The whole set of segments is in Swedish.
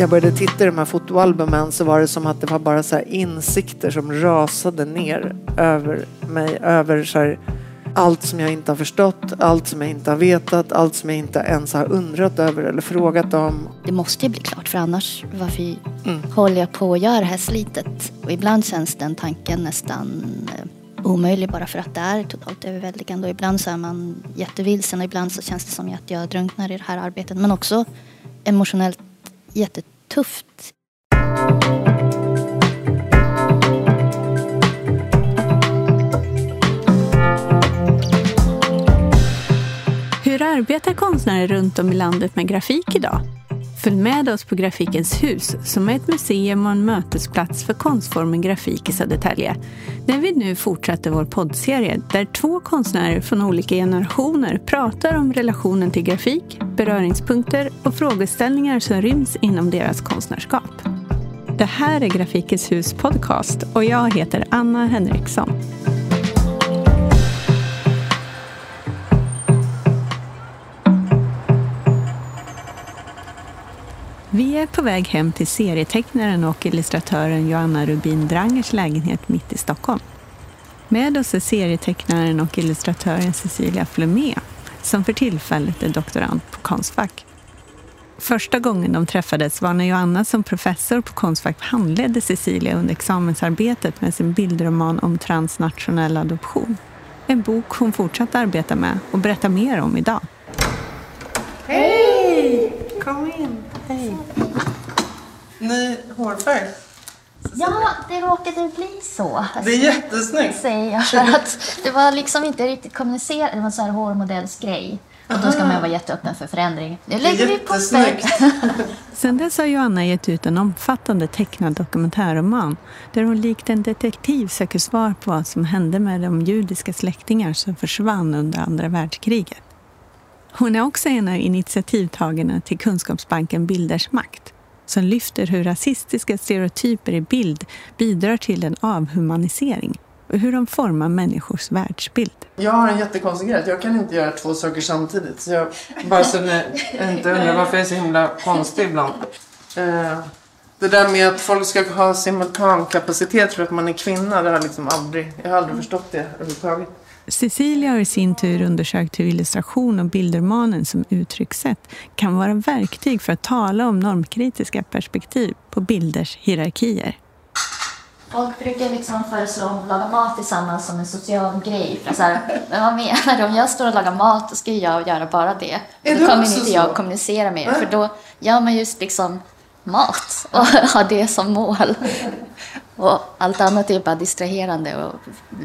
jag började titta i de här fotoalbumen så var det som att det var bara så insikter som rasade ner över mig. Över så allt som jag inte har förstått, allt som jag inte har vetat, allt som jag inte ens har undrat över eller frågat om. Det måste ju bli klart för annars varför mm. håller jag på att göra det här slitet? Och ibland känns den tanken nästan eh, omöjlig bara för att det är totalt överväldigande. Och ibland så är man jättevilsen och ibland så känns det som att jag drunknar i det här arbetet. Men också emotionellt jättetufft. Hur arbetar konstnärer runt om i landet med grafik idag? Följ med oss på Grafikens hus som är ett museum och en mötesplats för konstformen grafik i Södertälje. När vi nu fortsätter vår poddserie där två konstnärer från olika generationer pratar om relationen till grafik, beröringspunkter och frågeställningar som ryms inom deras konstnärskap. Det här är Grafikens hus podcast och jag heter Anna Henriksson. Vi är på väg hem till serietecknaren och illustratören Joanna Rubin Drangers lägenhet mitt i Stockholm. Med oss är serietecknaren och illustratören Cecilia Flumé som för tillfället är doktorand på Konstfack. Första gången de träffades var när Joanna som professor på Konstfack handledde Cecilia under examensarbetet med sin bildroman om transnationell adoption. En bok hon fortsatt arbeta med och berättar mer om idag. Kom in. Hej. Ny hårfärg. Ja, det råkade bli så. Det är jättesnyggt. Säger jag, för att det var liksom inte riktigt kommunicerat. Det var en sån här hårmodellsgrej. Och då ska man vara jätteöppen för förändring. Nu lägger vi på Sen dess har Joanna gett ut en omfattande tecknad dokumentärroman där hon likt en detektiv söker svar på vad som hände med de judiska släktingar som försvann under andra världskriget. Hon är också en av initiativtagarna till Kunskapsbanken Bilders makt som lyfter hur rasistiska stereotyper i bild bidrar till en avhumanisering och hur de formar människors världsbild. Jag har en jättekonstig grej. Jag kan inte göra två saker samtidigt. Så jag, bara så ni inte undrar varför jag är så himla konstig ibland. Eh, det där med att folk ska ha simultankapacitet för att man är kvinna, det har liksom aldrig, jag har aldrig förstått det överhuvudtaget. Cecilia har i sin tur undersökt hur illustration och bildermanen som uttryckssätt kan vara verktyg för att tala om normkritiska perspektiv på bilders hierarkier. Folk brukar liksom föreslå att laga mat tillsammans som en social grej. För så här, men vad menar du? Om jag står och lagar mat, då ska jag göra bara det. Är då kommer inte jag kommunicera med er, för då gör man just liksom mat och har det som mål. Och allt annat är bara distraherande och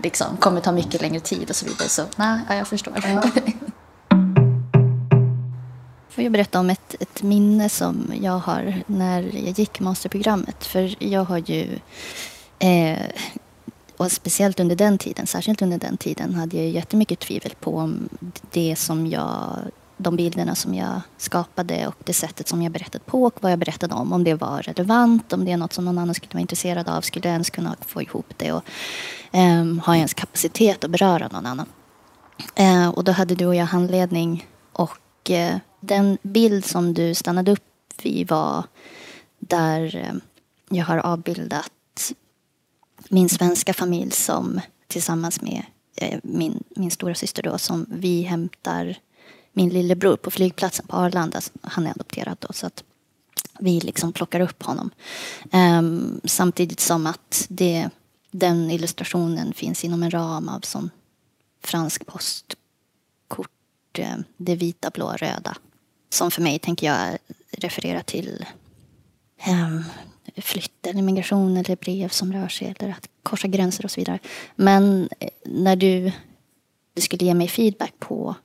liksom kommer ta mycket längre tid och så vidare. Så nej, jag förstår. Ja. Får jag berätta om ett, ett minne som jag har när jag gick masterprogrammet. För jag har ju, eh, och speciellt under den tiden, särskilt under den tiden, hade jag jättemycket tvivel på om det som jag de bilderna som jag skapade och det sättet som jag berättade på och vad jag berättade om. Om det var relevant, om det är något som någon annan skulle vara intresserad av. Skulle jag ens kunna få ihop det och um, ha ens kapacitet att beröra någon annan. Uh, och då hade du och jag handledning och uh, den bild som du stannade upp vid var där uh, jag har avbildat min svenska familj som tillsammans med min, min stora syster då som vi hämtar min lillebror på flygplatsen på Arlanda. Han är adopterad då. Så att vi liksom plockar upp honom. Um, samtidigt som att det, den illustrationen finns inom en ram av sån fransk postkort. Eh, det vita, blå, röda. Som för mig tänker jag referera till um, flytt eller migration eller brev som rör sig eller att korsa gränser och så vidare. Men eh, när du, du skulle ge mig feedback på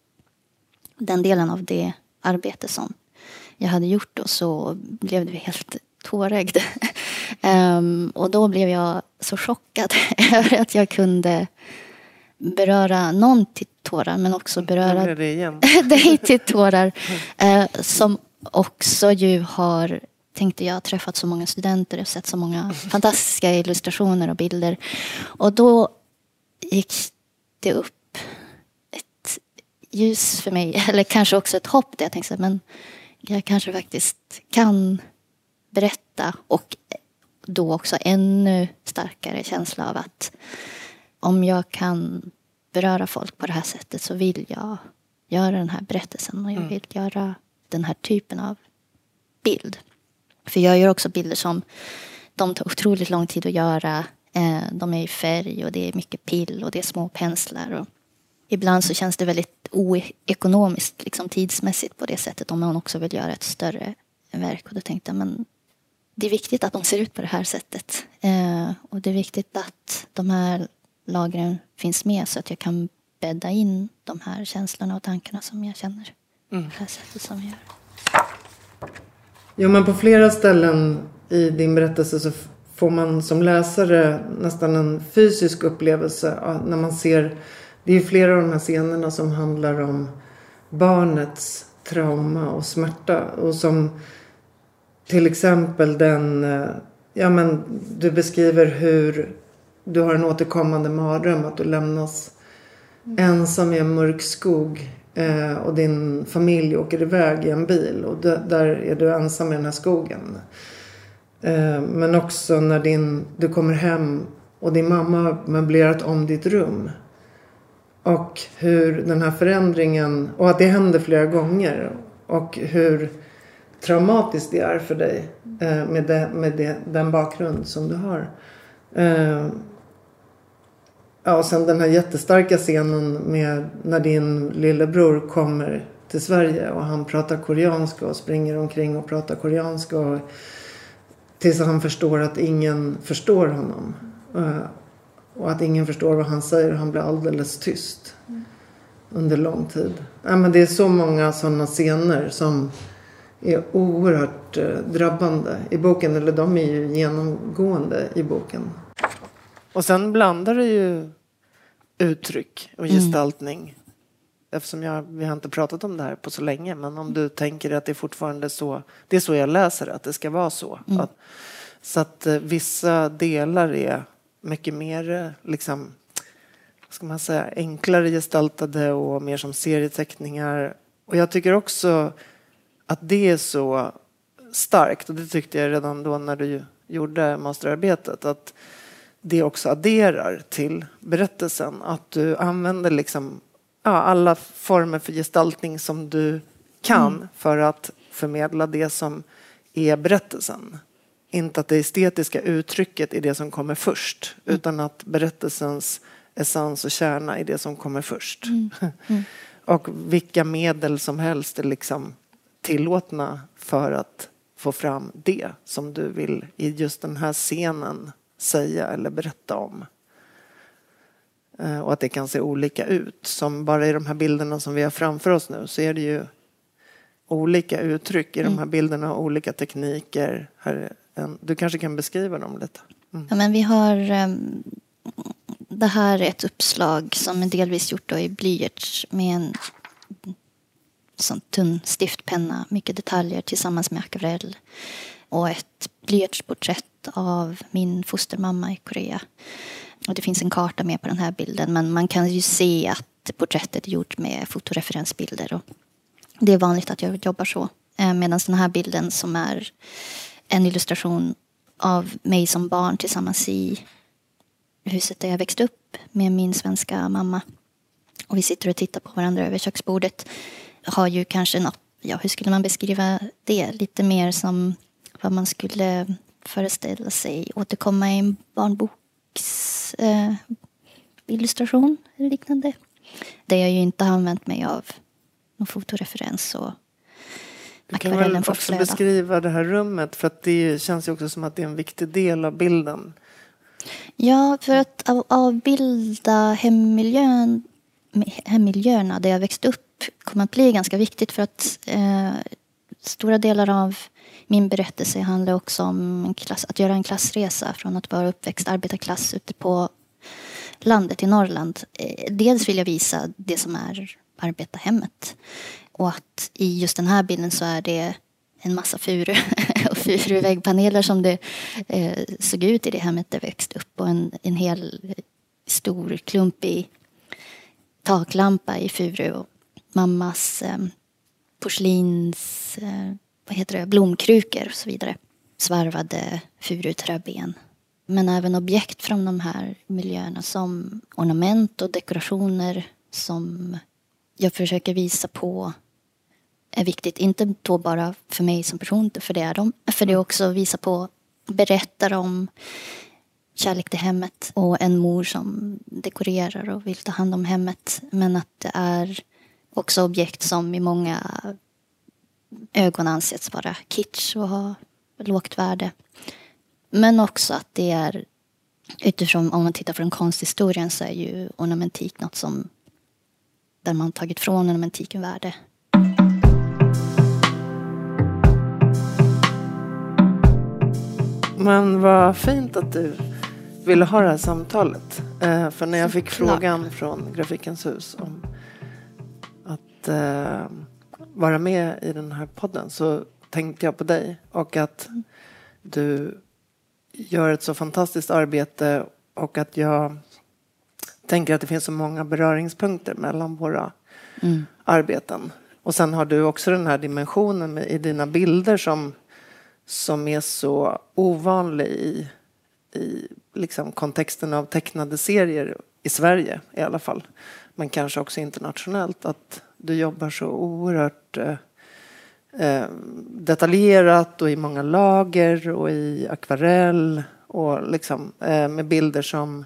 den delen av det arbete som jag hade gjort då så blev det helt tårögd. um, och då blev jag så chockad över att jag kunde beröra någon till tårar men också beröra dig till tårar. Uh, som också ju har, tänkte jag, träffat så många studenter och sett så många fantastiska illustrationer och bilder. Och då gick det upp ljus för mig, eller kanske också ett hopp där jag tänkte men jag kanske faktiskt kan berätta och då också ännu starkare känsla av att om jag kan beröra folk på det här sättet så vill jag göra den här berättelsen och jag vill göra den här typen av bild. För jag gör också bilder som de tar otroligt lång tid att göra. Eh, de är i färg och det är mycket pill och det är små penslar. Och ibland så känns det väldigt oekonomiskt liksom tidsmässigt på det sättet om man också vill göra ett större verk. Och då tänkte jag men det är viktigt att de ser ut på det här sättet. Eh, och det är viktigt att de här lagren finns med så att jag kan bädda in de här känslorna och tankarna som jag känner. Mm. På det här sättet som jag gör. Jo, men på flera ställen i din berättelse så får man som läsare nästan en fysisk upplevelse när man ser. Det är flera av de här scenerna som handlar om barnets trauma och smärta och som till exempel den, eh, ja men du beskriver hur du har en återkommande mardröm att du lämnas ensam i en mörk skog eh, och din familj åker iväg i en bil och där är du ensam i den här skogen. Eh, men också när din, du kommer hem och din mamma har möblerat om ditt rum. Och hur den här förändringen, och att det händer flera gånger. Och hur traumatiskt det är för dig eh, med, det, med det, den bakgrund som du har. Eh, ja, och sen den här jättestarka scenen med när din lillebror kommer till Sverige och han pratar koreanska och springer omkring och pratar koreanska. Och, tills han förstår att ingen förstår honom. Eh, och att ingen förstår vad han säger. Han blir alldeles tyst. Mm. Under lång tid. Ja, men det är så många sådana scener som är oerhört eh, drabbande i boken. Eller de är ju genomgående i boken. Och sen blandar det ju uttryck och mm. gestaltning. Mm. Eftersom jag, vi har inte pratat om det här på så länge. Men om du tänker att det är fortfarande så. Det är så jag läser att det ska vara så. Mm. Att, så att eh, vissa delar är mycket mer eh, liksom, ska man säga, enklare gestaltade och mer som serieteckningar. Och jag tycker också att det är så starkt och det tyckte jag redan då när du gjorde masterarbetet att det också adderar till berättelsen. Att du använder liksom, ja, alla former för gestaltning som du kan mm. för att förmedla det som är berättelsen. Inte att det estetiska uttrycket är det som kommer först mm. utan att berättelsens essens och kärna är det som kommer först. Mm. mm. och vilka medel som helst är liksom tillåtna för att få fram det som du vill i just den här scenen säga eller berätta om. Eh, och att det kan se olika ut. Som bara i de här bilderna som vi har framför oss nu så är det ju olika uttryck i de här mm. bilderna och olika tekniker du kanske kan beskriva dem lite? Mm. Ja, men vi har um, det här är ett uppslag som är delvis gjort i blyerts med en sån tunn stiftpenna, mycket detaljer tillsammans med akvarell och ett blyertsporträtt av min fostermamma i Korea. Och det finns en karta med på den här bilden men man kan ju se att porträttet är gjort med fotoreferensbilder. Och det är vanligt att jag jobbar så. Eh, medan den här bilden som är en illustration av mig som barn tillsammans i huset där jag växte upp med min svenska mamma. Och vi sitter och tittar på varandra över köksbordet har ju kanske något, ja hur skulle man beskriva det? Lite mer som vad man skulle föreställa sig återkomma i en barnboks eh, illustration eller liknande. Där jag ju inte har använt mig av någon fotoreferens och du kan väl också beskriva det här rummet för att det känns ju också som att det är en viktig del av bilden. Ja, för att avbilda hemmiljön, hemmiljöerna där jag växte upp kommer att bli ganska viktigt för att eh, stora delar av min berättelse handlar också om klass, att göra en klassresa från att vara uppväxt arbetarklass ute på landet i Norrland. Eh, dels vill jag visa det som är arbetarhemmet och att i just den här bilden så är det en massa furu och furuväggpaneler som det eh, såg ut i det hemmet där jag växte upp och en, en hel stor klumpig taklampa i furu och mammas eh, porslins, eh, vad heter det, blomkrukor och så vidare. svarvade furuträben. Men även objekt från de här miljöerna som ornament och dekorationer som jag försöker visa på är viktigt. Inte då bara för mig som person, för det är de. För det är också att visa på, berättar om kärlek till hemmet och en mor som dekorerar och vill ta hand om hemmet. Men att det är också objekt som i många ögon anses vara kitsch och ha lågt värde. Men också att det är utifrån, om man tittar från konsthistorien så är ju ornamentik något som där man tagit från ornamentiken värde. Men vad fint att du ville ha det här samtalet. Eh, för när jag fick frågan från Grafikens hus om att eh, vara med i den här podden så tänkte jag på dig och att du gör ett så fantastiskt arbete och att jag tänker att det finns så många beröringspunkter mellan våra mm. arbeten. Och sen har du också den här dimensionen med, i dina bilder som, som är så ovanlig i, i liksom kontexten av tecknade serier i Sverige i alla fall. Men kanske också internationellt. Att du jobbar så oerhört eh, eh, detaljerat och i många lager och i akvarell och liksom eh, med bilder som,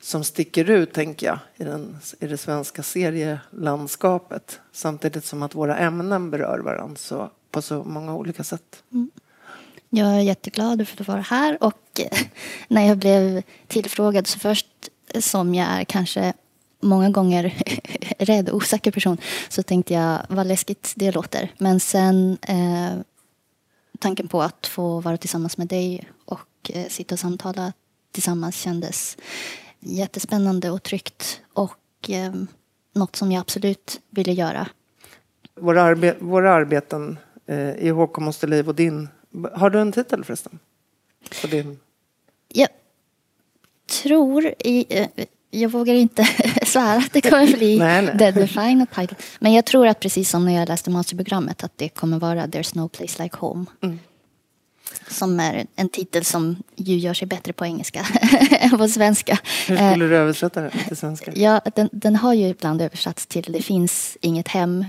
som sticker ut, tänker jag, i, den, i det svenska serielandskapet. Samtidigt som att våra ämnen berör varandra så, på så många olika sätt. Mm. Jag är jätteglad för att vara här och eh, när jag blev tillfrågad så först som jag är kanske många gånger rädd och osäker person så tänkte jag vad läskigt det låter. Men sen eh, tanken på att få vara tillsammans med dig och eh, sitta och samtala tillsammans kändes jättespännande och tryggt och eh, något som jag absolut ville göra. Våra, arbe våra arbeten eh, i HK Måste Liv och din, har du en titel förresten? På din? Jag tror i, eh, jag vågar inte svära att det kommer bli nej, nej. the defined title. Men jag tror att precis som när jag läste masterprogrammet att det kommer vara There's no place like home. Mm. Som är en titel som ju gör sig bättre på engelska än på svenska. Hur skulle du översätta den till svenska? Ja, den, den, har ju ibland översatts till Det finns inget hem.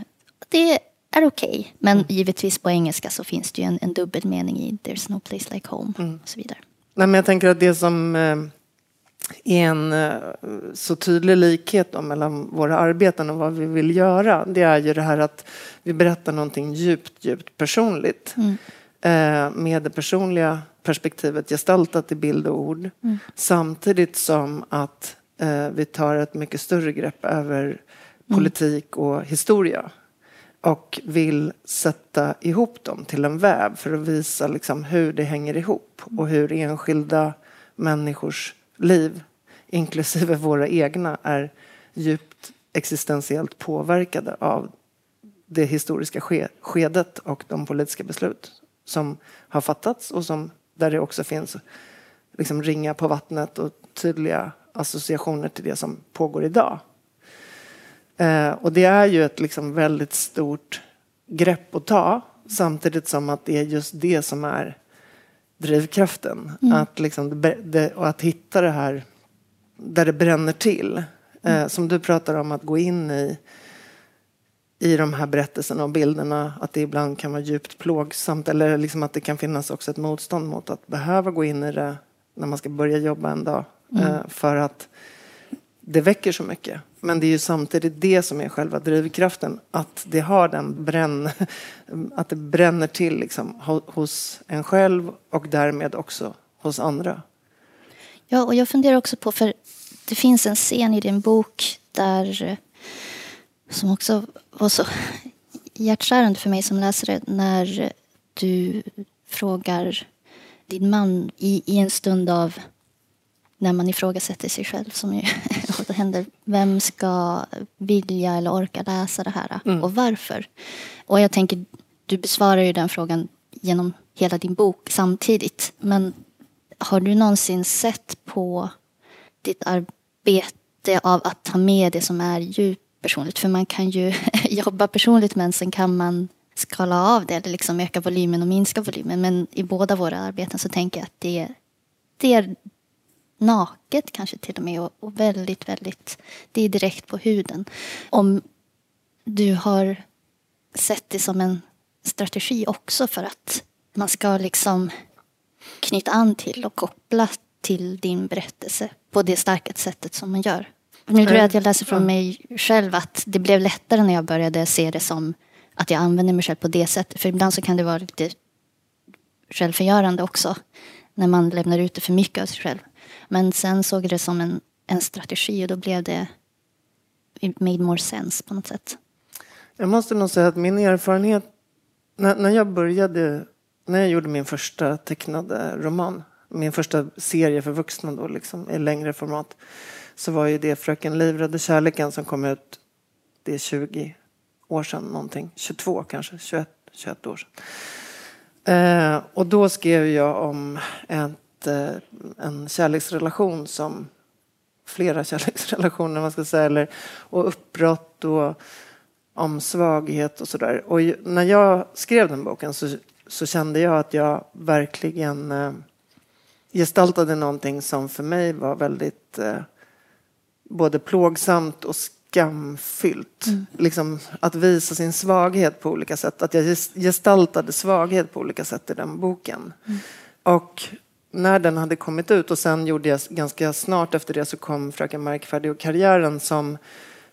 Det är okej, okay. men mm. givetvis på engelska så finns det ju en, en dubbelmening i There's no place like home mm. och så vidare. Nej, men jag tänker att det som eh, en eh, så tydlig likhet då mellan våra arbeten och vad vi vill göra. Det är ju det här att vi berättar någonting djupt, djupt personligt. Mm. Eh, med det personliga perspektivet gestaltat i bild och ord. Mm. Samtidigt som att vi tar ett mycket större grepp över mm. politik och historia. Och vill sätta ihop dem till en väv för att visa liksom hur det hänger ihop och hur enskilda människors liv, inklusive våra egna, är djupt existentiellt påverkade av det historiska skedet och de politiska beslut som har fattats och som, där det också finns liksom ringar på vattnet och tydliga associationer till det som pågår idag. Eh, och det är ju ett liksom väldigt stort grepp att ta samtidigt som att det är just det som är drivkraften. Mm. Att, liksom, det, och att hitta det här där det bränner till. Eh, mm. som du pratar om, att gå in i, i de här berättelserna och bilderna. Att det ibland kan vara djupt plågsamt. Eller liksom att det kan finnas också ett motstånd mot att behöva gå in i det när man ska börja jobba en dag. Mm. Eh, för att det väcker så mycket. Men det är ju samtidigt det som är själva drivkraften. Att det har den bränn, att det bränner till liksom, hos en själv och därmed också hos andra. Ja, och jag funderar också på, för det finns en scen i din bok där eh, som också var så hjärtskärande för mig som läsare när du frågar din man i, i en stund av när man ifrågasätter sig själv som ju ofta händer. Vem ska vilja eller orka läsa det här mm. och varför? Och jag tänker, du besvarar ju den frågan genom hela din bok samtidigt. Men har du någonsin sett på ditt arbete av att ta med det som är djupt personligt? För man kan ju jobba personligt men sen kan man skala av det eller liksom öka volymen och minska volymen. Men i båda våra arbeten så tänker jag att det, det är naket kanske till och med och, och väldigt, väldigt, det är direkt på huden. Om du har sett det som en strategi också för att man ska liksom knyta an till och koppla till din berättelse på det starka sättet som man gör. Nu tror jag att jag läser från mig själv att det blev lättare när jag började se det som att jag använder mig själv på det sättet. För ibland så kan det vara lite självförgörande också. När man lämnar ut det för mycket av sig själv. Men sen såg jag det som en, en strategi och då blev det it made more sense på något sätt. Jag måste nog säga att min erfarenhet när, när jag började, när jag gjorde min första tecknade roman, min första serie för vuxna då liksom i längre format, så var ju det Fröken Livrädde kärleken som kom ut, det är 20 år sedan någonting, 22 kanske, 21, 21 år sedan. Eh, och då skrev jag om ett, eh, en kärleksrelation som flera kärleksrelationer, man ska säga, eller, och uppbrott och om svaghet och sådär. Och när jag skrev den boken så, så kände jag att jag verkligen eh, gestaltade någonting som för mig var väldigt eh, både plågsamt och skamfyllt. Mm. Liksom att visa sin svaghet på olika sätt. Att jag gestaltade svaghet på olika sätt i den boken. Mm. Och när den hade kommit ut och sen gjorde jag ganska snart efter det så kom Fröken Märkfärdig och karriären som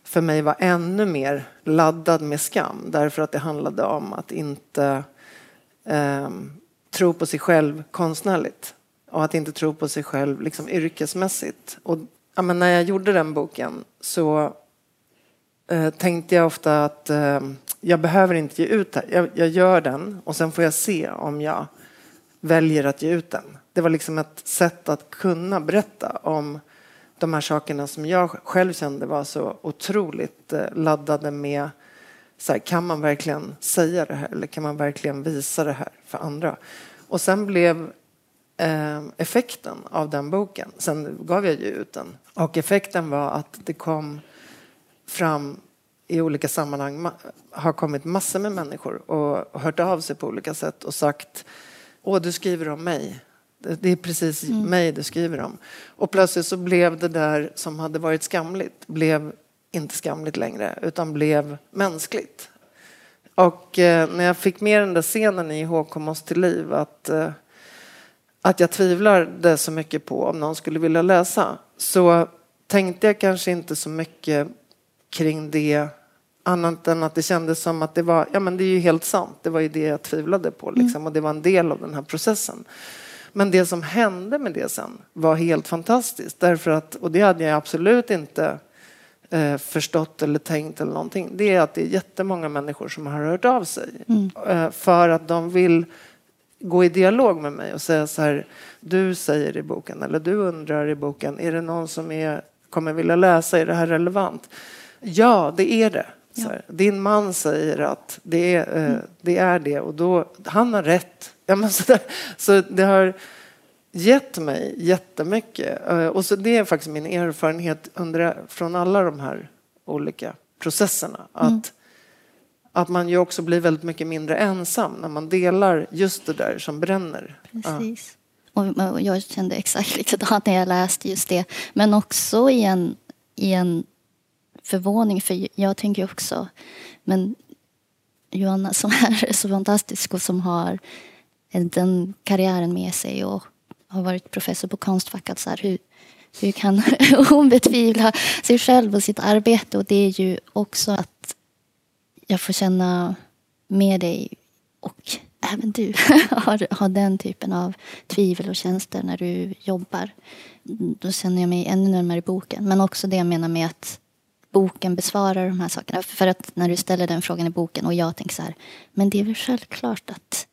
för mig var ännu mer laddad med skam därför att det handlade om att inte eh, tro på sig själv konstnärligt och att inte tro på sig själv liksom, yrkesmässigt. Och, ja, men när jag gjorde den boken så eh, tänkte jag ofta att eh, jag behöver inte ge ut det jag, jag gör den och sen får jag se om jag väljer att ge ut den. Det var liksom ett sätt att kunna berätta om de här sakerna som jag själv kände var så otroligt eh, laddade med så här, kan man verkligen säga det här eller kan man verkligen visa det här för andra? Och sen blev eh, effekten av den boken, sen gav jag ju ut den, och effekten var att det kom fram i olika sammanhang har kommit massor med människor och hört av sig på olika sätt och sagt Åh, du skriver om mig. Det är precis mm. mig du skriver om. Och plötsligt så blev det där som hade varit skamligt, blev inte skamligt längre, utan blev mänskligt. Och eh, när jag fick med den där scenen i HK oss till liv, att, eh, att jag tvivlade så mycket på om någon skulle vilja läsa, så tänkte jag kanske inte så mycket kring det annat än att det kändes som att det var, ja men det är ju helt sant, det var ju det jag tvivlade på liksom, mm. och det var en del av den här processen. Men det som hände med det sen var helt fantastiskt. Därför att, och det hade jag absolut inte eh, förstått eller tänkt eller någonting. Det är att det är jättemånga människor som har hört av sig. Mm. Eh, för att de vill gå i dialog med mig och säga så här. Du säger i boken eller du undrar i boken. Är det någon som är, kommer vilja läsa? Är det här relevant? Ja, det är det. Ja. Din man säger att det är, eh, mm. det är det och då, han har rätt. Ja, men så, där, så det har gett mig jättemycket. Eh, och så det är faktiskt min erfarenhet under, från alla de här olika processerna. Att, mm. att man ju också blir väldigt mycket mindre ensam när man delar just det där som bränner. Precis. Ja. Och jag kände exakt likadant när jag läste just det. Men också i en, i en förvåning, för jag tänker också, men Johanna som är så fantastisk och som har den karriären med sig och har varit professor på Konstfack. Så här, hur, hur kan hon betvivla sig själv och sitt arbete? Och det är ju också att jag får känna med dig och även du har, har den typen av tvivel och känslor när du jobbar. Då känner jag mig ännu närmare boken. Men också det jag menar med att boken besvarar de här sakerna. För att när du ställer den frågan i boken och jag tänker så här, men det är väl självklart att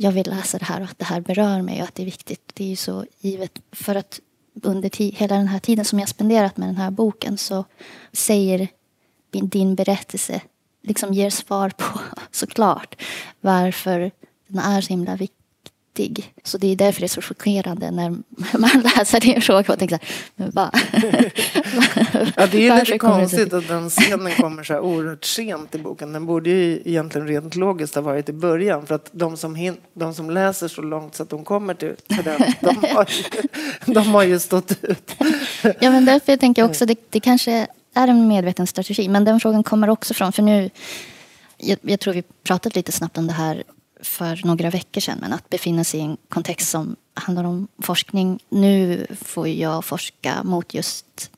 jag vill läsa det här och att det här berör mig och att det är viktigt. Det är ju så givet. För att under hela den här tiden som jag spenderat med den här boken så säger din berättelse, liksom ger svar på såklart varför den är så himla viktig. Så det är därför det är så chockerande när man läser din fråga och tänker så här, men va? Ja, det är lite konstigt att den scenen kommer så här oerhört sent i boken. Den borde ju egentligen rent logiskt ha varit i början. För att de som, hin- de som läser så långt så att de kommer till, den, de har, ju, de har ju stått ut. Ja, men därför jag tänker också det, det kanske är en medveten strategi. Men den frågan kommer också från, för nu, jag, jag tror vi pratade lite snabbt om det här för några veckor sedan, men att befinna sig i en kontext som handlar om forskning. Nu får jag forska mot just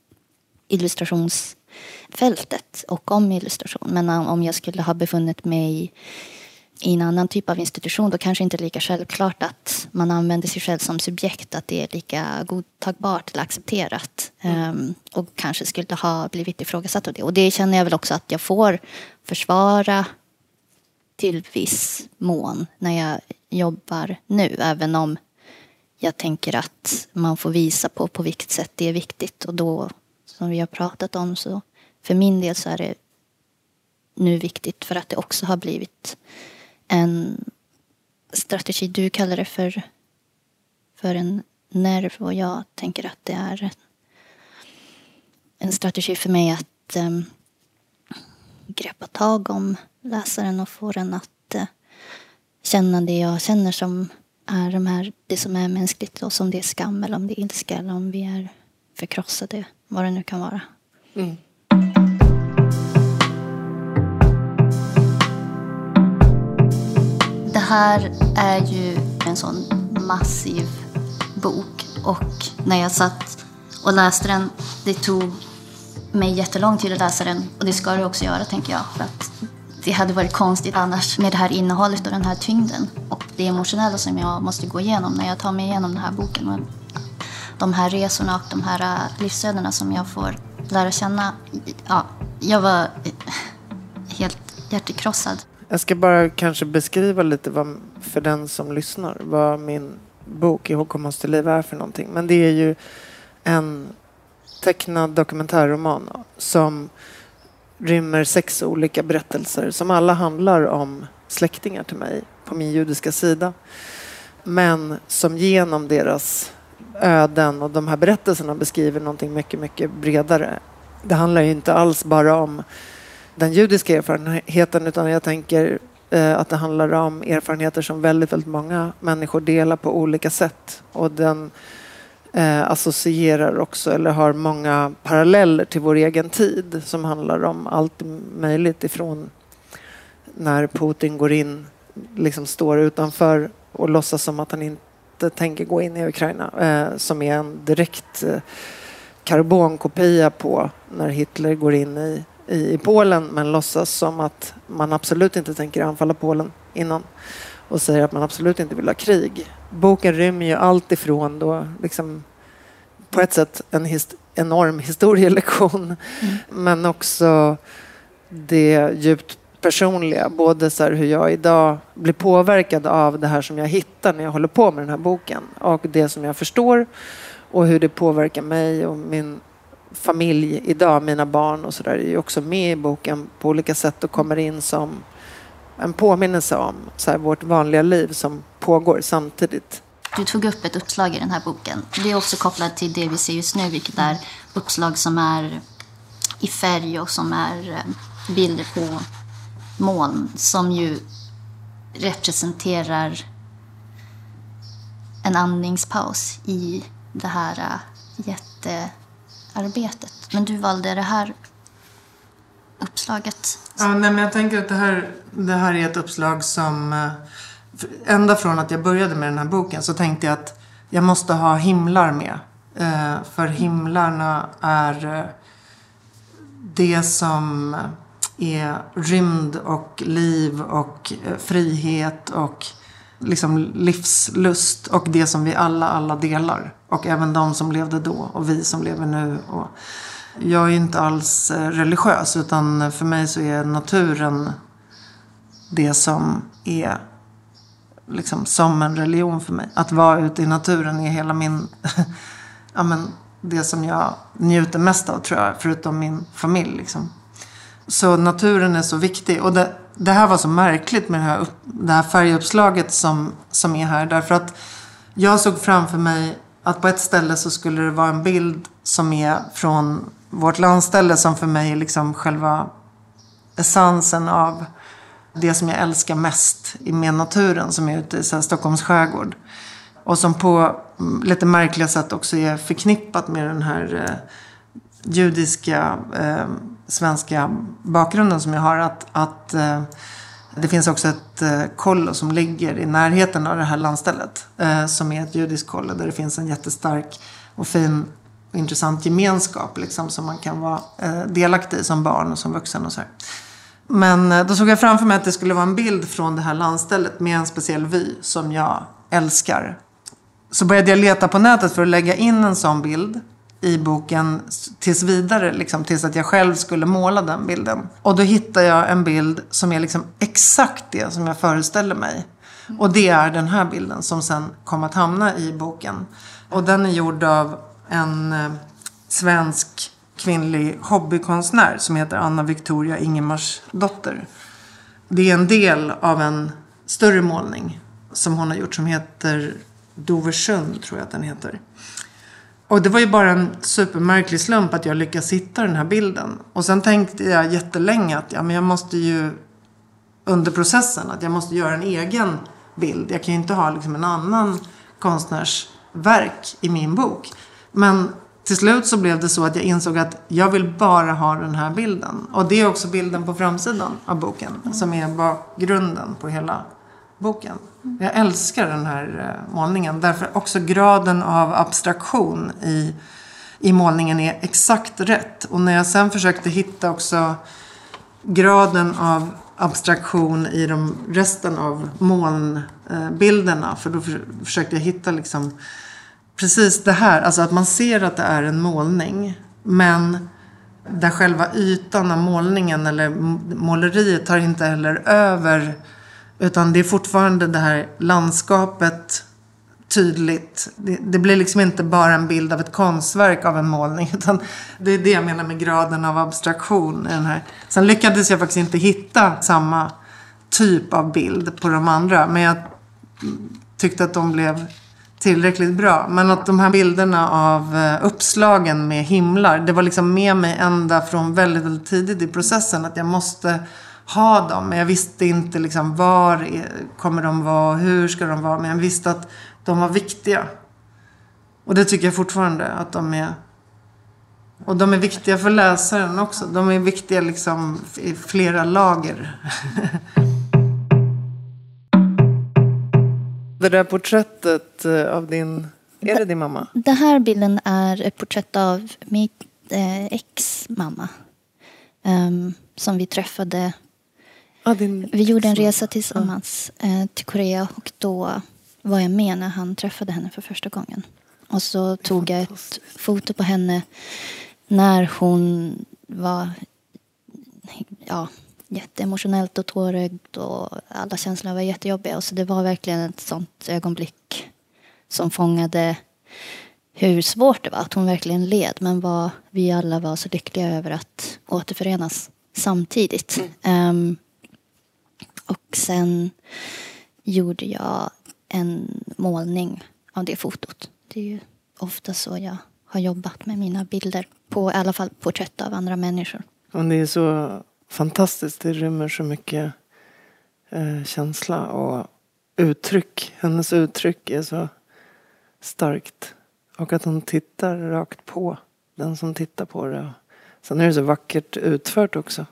illustrationsfältet och om illustration. Men om jag skulle ha befunnit mig i en annan typ av institution då kanske inte lika självklart att man använder sig själv som subjekt, att det är lika godtagbart eller accepterat. Ehm, och kanske skulle ha blivit ifrågasatt av det. Och det känner jag väl också att jag får försvara till viss mån när jag jobbar nu. Även om jag tänker att man får visa på på vilket sätt det är viktigt. Och då, som vi har pratat om, så för min del så är det nu viktigt för att det också har blivit en strategi. Du kallar det för, för en nerv och jag tänker att det är en, strategi för mig att um, greppa tag om läsaren och få den att eh, känna det jag känner som är de här, det som är mänskligt och som det är skam eller om det är ilska eller om vi är förkrossade, vad det nu kan vara. Det här är ju en sån massiv bok och när jag satt och läste den, det tog mig jättelång tid att läsa den och det ska det också göra tänker jag för att det hade varit konstigt annars med det här innehållet och den här tyngden och det emotionella som jag måste gå igenom när jag tar mig igenom den här boken och de här resorna och de här äh, livsödena som jag får lära känna. Ja, jag var eh, helt hjärtekrossad. Jag ska bara kanske beskriva lite vad, för den som lyssnar vad min bok IHK Måste liv är för någonting. Men det är ju en tecknad dokumentärroman som rymmer sex olika berättelser som alla handlar om släktingar till mig på min judiska sida. Men som genom deras öden och de här berättelserna beskriver någonting mycket, mycket bredare. Det handlar ju inte alls bara om den judiska erfarenheten utan jag tänker eh, att det handlar om erfarenheter som väldigt, väldigt många människor delar på olika sätt. Och den eh, associerar också eller har många paralleller till vår egen tid som handlar om allt möjligt ifrån när Putin går in, liksom står utanför och låtsas som att han inte tänker gå in i Ukraina eh, som är en direkt eh, karbonkopia på när Hitler går in i, i, i Polen men låtsas som att man absolut inte tänker anfalla Polen innan och säger att man absolut inte vill ha krig. Boken rymmer ju allt ifrån då liksom på ett sätt en hist- enorm historielektion men också det djupt personliga. Både så hur jag idag blir påverkad av det här som jag hittar när jag håller på med den här boken och det som jag förstår och hur det påverkar mig och min familj idag, mina barn och sådär är ju också med i boken på olika sätt och kommer in som en påminnelse om så här, vårt vanliga liv som pågår samtidigt. Du tog upp ett uppslag i den här boken. Det är också kopplat till det vi ser just nu, vilket är uppslag som är i färg och som är eh, bilder på moln som ju representerar en andningspaus i det här eh, jättearbetet. Men du valde det här uppslaget. Ja, nej, men jag tänker att det här, det här är ett uppslag som... Eh, ända från att jag började med den här boken så tänkte jag att jag måste ha himlar med. Eh, för himlarna är eh, det som är rymd och liv och frihet och liksom livslust och det som vi alla, alla delar. Och även de som levde då och vi som lever nu. Och jag är inte alls eh, religiös utan för mig så är naturen det som är liksom som en religion för mig. Att vara ute i naturen är hela min... ja, men det som jag njuter mest av tror jag, förutom min familj. Liksom. Så naturen är så viktig. Och det, det här var så märkligt med det här, upp, det här färguppslaget som, som är här. Därför att jag såg framför mig att på ett ställe så skulle det vara en bild som är från vårt landställe som för mig är liksom själva essensen av det som jag älskar mest med naturen som är ute i så här Stockholms skärgård. Och som på mm, lite märkliga sätt också är förknippat med den här eh, judiska eh, svenska bakgrunden som jag har. Att, att eh, det finns också ett eh, kollo som ligger i närheten av det här landstället. Eh, som är ett judiskt kollo där det finns en jättestark och fin och intressant gemenskap. Liksom, som man kan vara eh, delaktig i som barn och som vuxen. och så här. Men eh, då såg jag framför mig att det skulle vara en bild från det här landstället med en speciell vy som jag älskar. Så började jag leta på nätet för att lägga in en sån bild i boken tills vidare, liksom, tills att jag själv skulle måla den bilden. Och då hittade jag en bild som är liksom exakt det som jag föreställer mig. Och det är den här bilden som sen kom att hamna i boken. Och den är gjord av en eh, svensk kvinnlig hobbykonstnär som heter Anna Victoria Ingemarsdotter. Det är en del av en större målning som hon har gjort som heter Doversund, tror jag att den heter. Och det var ju bara en supermärklig slump att jag lyckades hitta den här bilden. Och sen tänkte jag jättelänge att ja, men jag måste ju under processen att jag måste göra en egen bild. Jag kan ju inte ha liksom en annan konstnärs verk i min bok. Men till slut så blev det så att jag insåg att jag vill bara ha den här bilden. Och det är också bilden på framsidan av boken. Som är bakgrunden på hela boken. Jag älskar den här eh, målningen. Därför också graden av abstraktion i, i målningen är exakt rätt. Och när jag sen försökte hitta också graden av abstraktion i de resten av molnbilderna. För då försökte jag hitta liksom precis det här. Alltså att man ser att det är en målning. Men där själva ytan av målningen eller måleriet tar inte heller över utan det är fortfarande det här landskapet tydligt. Det, det, blir liksom inte bara en bild av ett konstverk av en målning. Utan det är det jag menar med graden av abstraktion. I den här. Sen lyckades jag faktiskt inte hitta samma typ av bild på de andra. Men jag tyckte att de blev tillräckligt bra. Men att de här bilderna av eh, uppslagen med himlar. Det var liksom med mig ända från väldigt, väldigt tidigt i processen. Att jag måste ha dem. Men jag visste inte liksom var eh, kommer de vara, hur ska de vara. Men jag visste att de var viktiga. Och det tycker jag fortfarande att de är. Och de är viktiga för läsaren också. De är viktiga liksom i flera lager. det där porträttet eh, av din... Är det din mamma? Den här bilden är ett porträtt av mitt eh, ex mamma. Um, som vi träffade Ah. Vi gjorde en resa tillsammans eh, till Korea och då var jag med när han träffade henne för första gången. Och så tog jag ett foto på henne när hon var ja, jätteemotionellt och tårögd och alla känslor var jättejobbiga. Så det var verkligen ett sånt ögonblick som fångade hur svårt det var. Att hon verkligen led men vad vi alla var så lyckliga över att återförenas samtidigt. Mm. Um, och sen gjorde jag en målning av det fotot. Det är ju ofta så jag har jobbat med mina bilder. På i alla fall porträtt av andra människor. Och det är så fantastiskt. Det rymmer så mycket eh, känsla och uttryck. Hennes uttryck är så starkt. Och att hon tittar rakt på den som tittar på det. Sen är det så vackert utfört också.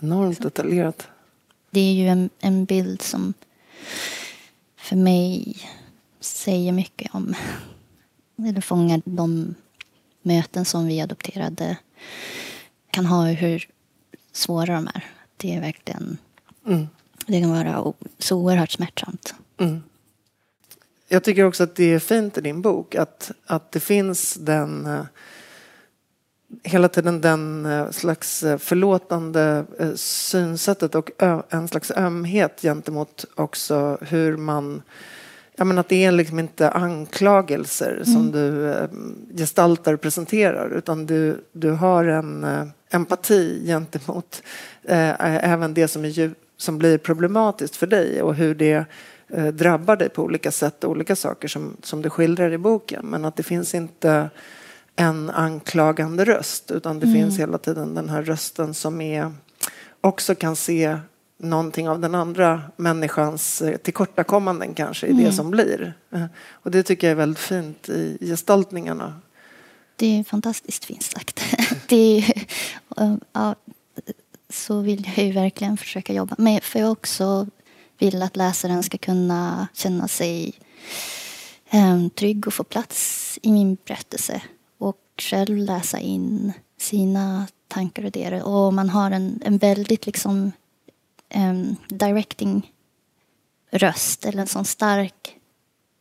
Enormt detaljerat det är ju en, en bild som för mig säger mycket om, eller fångar de möten som vi adopterade kan ha hur svåra de är. Det är verkligen, mm. det kan vara så oerhört smärtsamt. Mm. Jag tycker också att det är fint i din bok att, att det finns den eh, hela tiden den eh, slags eh, förlåtande synsättet och en slags ömhet gentemot också hur man Ja, men att det är liksom inte anklagelser som Mm. du eh, gestaltar och presenterar utan du, du har en eh, empati gentemot eh, även det som, är, som blir problematiskt för dig och hur det eh, drabbar dig på olika sätt och olika saker som, som du skildrar i boken. Men att det finns inte en anklagande röst utan det finns hela tiden den här rösten som är, också kan se någonting av den andra människans eh, tillkortakommanden kanske i det som blir. Eh, Och det tycker jag är väldigt fint i gestaltningarna. Det är fantastiskt fint sagt. Det är, ja, så vill jag ju verkligen försöka jobba. Men för jag också vill att läsaren ska kunna känna sig eh, trygg och få plats i min berättelse. Och själv läsa in sina tankar och idéer. Och man har en, en väldigt liksom eh, directing röst eller en sån stark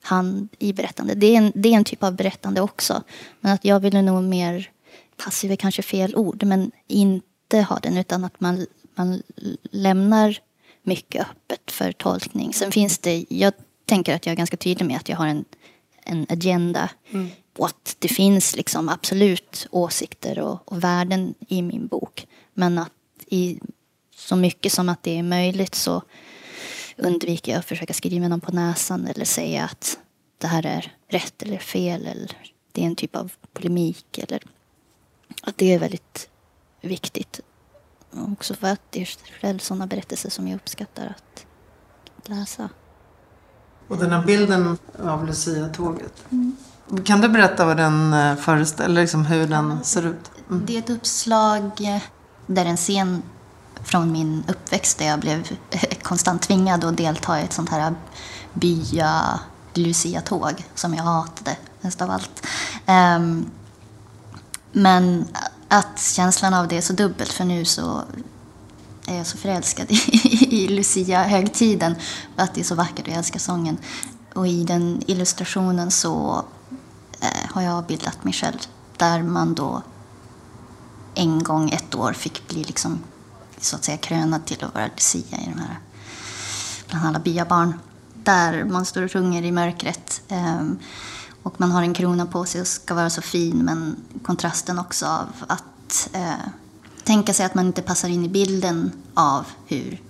hand i berättande. Det är, en, det är en typ av berättande också. Men att jag ville nog mer, passiv är kanske fel ord, men inte ha den utan att man, man lämnar mycket öppet för tolkning. Sen finns det, jag tänker att jag är ganska tydlig med att jag har en, en agenda och att det finns liksom absolut åsikter och, och värden i min bok. Men att i så mycket som att det är möjligt så undviker jag att försöka skriva någon på näsan eller säga att det här är rätt eller fel eller det är en typ av polemik eller att det är väldigt viktigt. Också för att det är själv sådana berättelser som jag uppskattar att läsa. Och den här bilden av Lucia-tåget. Kan du berätta vad den eh, föreställer, liksom hur den ser ut? Det är ett uppslag eh, där en scen från min uppväxt där jag blev konstant tvingad att delta i ett sånt här bya Lucia-tåg som jag hatade mest av allt. Ehm, men att känslan av det är så dubbelt för nu så är jag så förälskad i, Lucia-högtiden för att det är så vackert och jag älskar sången. Och i den illustrationen så eh, har jag bildat mig själv där man då en gång ett år fick bli liksom så att säga krönad till att vara Lucia i de här bland alla byabarn. Där man står och sjunger i mörkret. Ehm, och man har en krona på sig och ska vara så fin men kontrasten också av att eh, tänka sig att man inte passar in i bilden av hur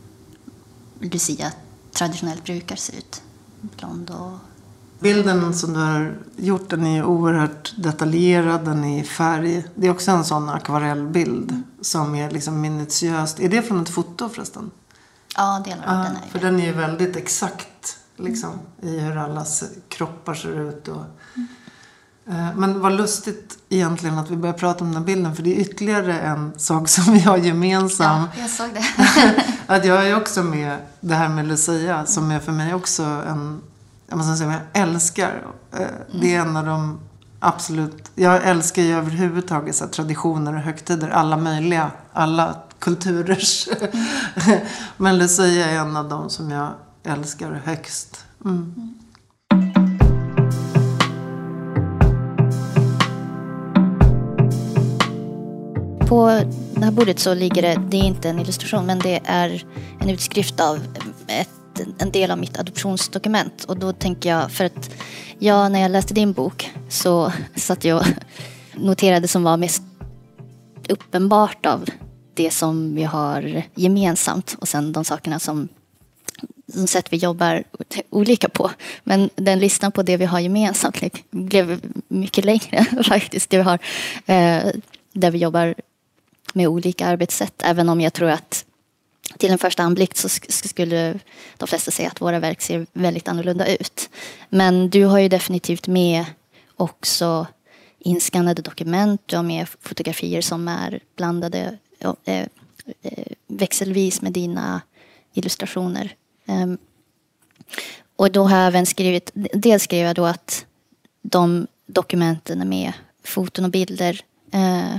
Lucia traditionellt brukar se ut. Blond och Bilden som du har gjort den är oerhört detaljerad, den är i färg. Det är också en sån akvarellbild som är liksom minutiöst. Är det från ett foto förresten? ja, delar av Ja, den är för den är ju väldigt exakt liksom, i hur allas kroppar ser ut. Och, Eh, Men vad lustigt egentligen att vi börjar prata om den här bilden för det är ytterligare en sak som vi har gemensam. Ja, jag såg det. Att jag är också med det här med Lucia som är för mig också en, jag måste säga, jag älskar. Eh, Det är en av de absolut, jag älskar ju överhuvudtaget så traditioner och högtider, alla möjliga, alla kulturers. Men Lucia är en av de som jag älskar högst. Mm. På det här bordet så ligger det, det är inte en illustration, men det är en utskrift av ett, en del av mitt adoptionsdokument. Och då tänker jag, för att jag när jag läste din bok så satt jag och noterade som var mest uppenbart av det som vi har gemensamt och sen de sakerna som, som sätt vi jobbar olika på. Men den listan på det vi har gemensamt blev mycket längre faktiskt. Det vi har, eh, där vi jobbar med olika arbetssätt. Även om jag tror att till en första anblick så skulle de flesta säga att våra verk ser väldigt annorlunda ut. Men du har ju definitivt med också inskannade dokument. Du har med fotografier som är blandade eh, eh, växelvis med dina illustrationer. Ehm, och då har jag även skrivit, dels skrev jag då att de dokumenten är med foton och bilder. Eh,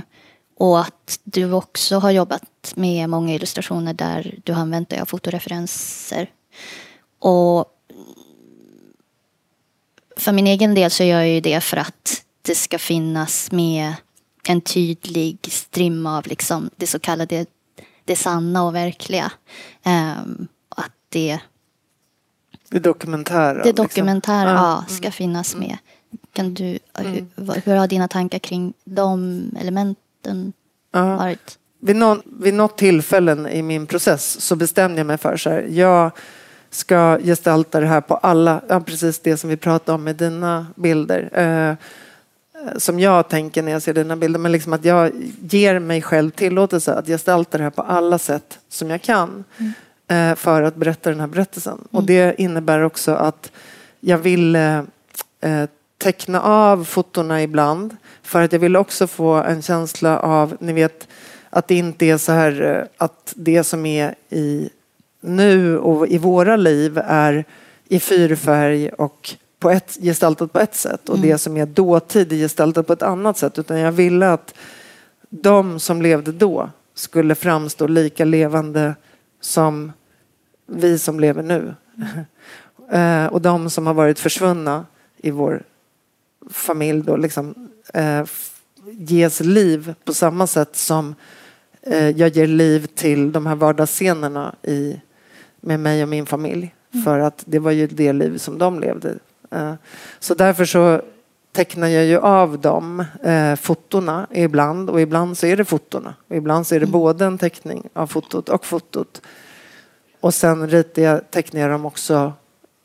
och att du också har jobbat med många illustrationer där du har använt dig av fotoreferenser. Och för min egen del så gör jag ju det för att det ska finnas med en tydlig strimma av liksom det så kallade det sanna och verkliga. Um, att det Det dokumentära. Det liksom. dokumentära Ja. ja, ska finnas med. Kan du, hur, vad- hur har dina tankar kring de elementen Ja. varit? Vid, någon, vid något tillfällen i min process så bestämde jag mig för så här, jag ska gestalta det här på alla, ja, precis det som vi pratade om med dina bilder. Eh, som jag tänker när jag ser dina bilder, men liksom att jag ger mig själv tillåtelse att gestalta det här på alla sätt som jag kan eh, för att berätta den här berättelsen. Och det innebär också att jag vill eh, eh, teckna av fotona ibland för att jag vill också få en känsla av, ni vet, att det inte är så här eh, att det som är i nu och i våra liv är i fyrfärg och på ett, gestaltat på ett sätt och det som är dåtid är gestaltat på ett annat sätt. Utan jag ville att de som levde då skulle framstå lika levande som vi som lever nu. Eh, och de som har varit försvunna i vår familj då liksom eh, ges liv på samma sätt som eh, jag ger liv till de här vardagsscenerna i, med mig och min familj. För att det var ju det liv som de levde. Eh, så därför så tecknar jag ju av dem eh, fotona ibland och ibland så är det fotona. Och ibland så är det både en teckning av fotot och fotot. Och sen ritar jag, tecknar jag dem också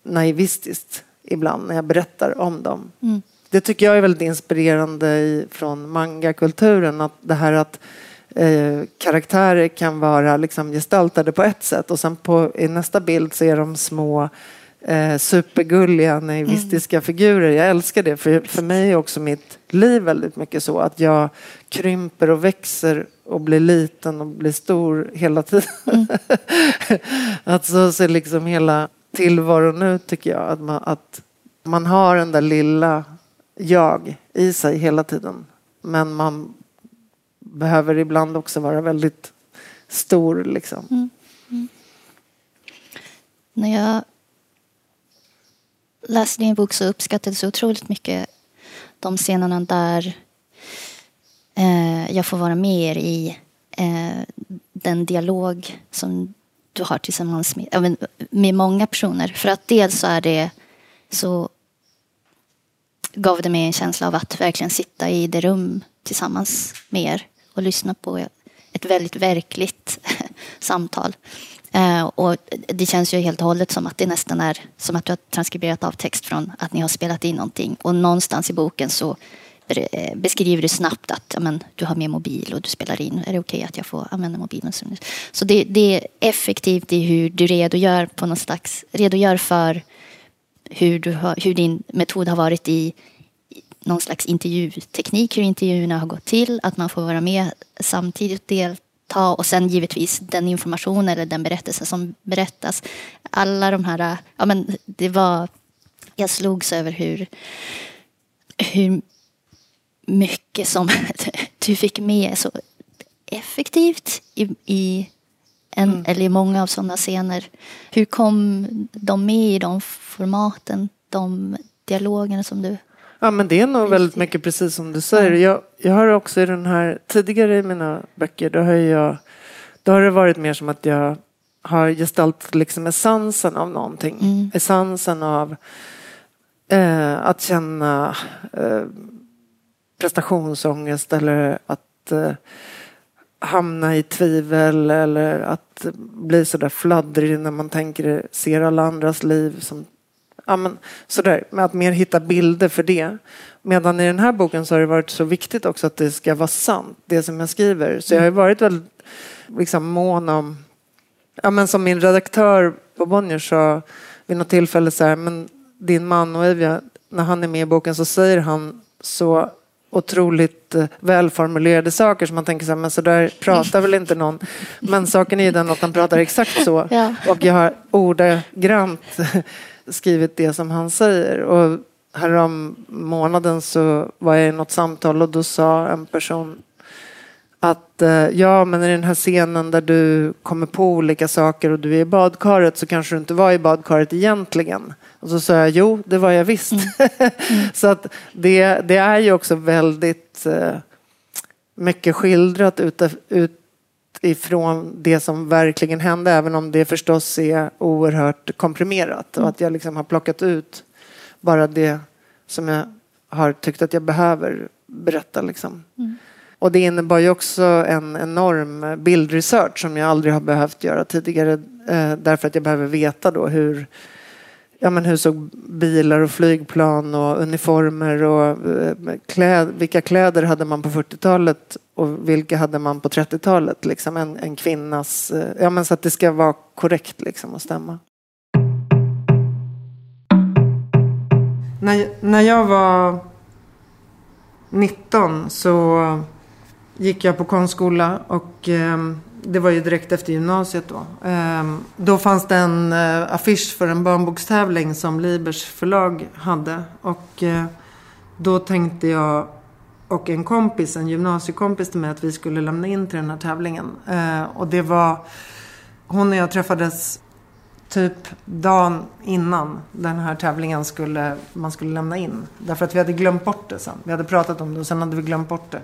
naivistiskt ibland när jag berättar om dem. Mm. Det tycker jag är väldigt inspirerande i, från mangakulturen. Att det här att eh, karaktärer kan vara liksom gestaltade på ett sätt och sen på, i nästa bild så är de små eh, supergulliga naivistiska figurer. Jag älskar det för, för mig är också mitt liv väldigt mycket så att jag krymper och växer och blir liten och blir stor hela tiden. att så ser liksom hela tillvaron ut tycker jag. Att man, att man har den där lilla jag i sig hela tiden. Men man behöver ibland också vara väldigt stor liksom. Mm. Mm. När jag läste din bok så uppskattade jag så otroligt mycket de scenerna där eh, jag får vara med er i eh, den dialog som du har tillsammans med, med många personer. För att dels så är det så gav det mig en känsla av att verkligen sitta i det rum tillsammans med er och lyssna på ett väldigt verkligt samtal. Eh, och det känns ju helt och hållet som att det nästan är som att du har transkriberat av text från att ni har spelat in någonting. Och någonstans i boken så eh, beskriver du snabbt att amen, du har med mobil och du spelar in. Är det okej att jag får använda mobilen? Så, så det, det är effektivt i hur du redogör på någon slags, redogör för hur, du har, hur din metod har varit i någon slags intervjuteknik, hur intervjuerna har gått till, att man får vara med samtidigt delta och sen givetvis den information eller den berättelse som berättas. Alla de här, ja men det var, jag slogs över hur, hur mycket som du fick med så effektivt i, i en, eller i många av sådana scener. Hur kom de med i de formaten, de dialogerna som du... Ja, men det är nog väldigt mycket precis som du säger. Jag, jag har också i den här, tidigare i mina böcker, då har, jag, då har det varit mer som att jag har gestaltat liksom essensen av någonting. Essensen av eh, att känna eh, prestationsångest eller att eh, hamna i tvivel eller att bli sådär fladdrig när man tänker, ser alla andras liv som Ja, men sådär, med att mer hitta bilder för det. Medan i den här boken så har det varit så viktigt också att det ska vara sant, det som jag skriver. Så jag har varit väldigt liksom, mån om... Ja, men som min redaktör på Bonnier sa vid något tillfälle så här, men din man och när han är med i boken så säger han så otroligt eh, välformulerade saker som man tänker så här, men så där pratar väl inte någon. Men saken är ju den att han pratar exakt så. Ja. Och jag har ordagrant skrivit det som han säger. Och härom månaden så var jag i något samtal och då sa en person att eh, ja, men i den här scenen där du kommer på olika saker och du är i badkaret så kanske du inte var i badkaret egentligen. Och så sa jag jo, det var jag visst. så att det, det är ju också väldigt eh, mycket skildrat ute, ut, ifrån det som verkligen hände, även om det förstås är oerhört komprimerat. Och att jag liksom har plockat ut bara det som jag har tyckt att jag behöver berätta. Liksom. Mm. Och det innebar ju också en enorm bildresearch som jag aldrig har behövt göra tidigare. Eh, därför att jag behöver veta då hur ja, men hur såg bilar och flygplan och uniformer och eh, kläd, vilka kläder hade man på 40-talet och vilka hade man på 30-talet? Liksom en, en kvinnas, eh, ja men så att det ska vara korrekt liksom och stämma. När, när jag var 19 så gick jag på konstskola och eh, det var ju direkt efter gymnasiet då. Ehm, då fanns det en eh, affisch för en barnbokstävling som Libers förlag hade. Och eh, då tänkte jag och en kompis, en gymnasiekompis till mig att vi skulle lämna in till den här tävlingen. Ehm, och det var, hon och jag träffades typ dagen innan den här tävlingen skulle, man skulle lämna in. Därför att vi hade glömt bort det sen. Vi hade pratat om det och sen hade vi glömt bort det.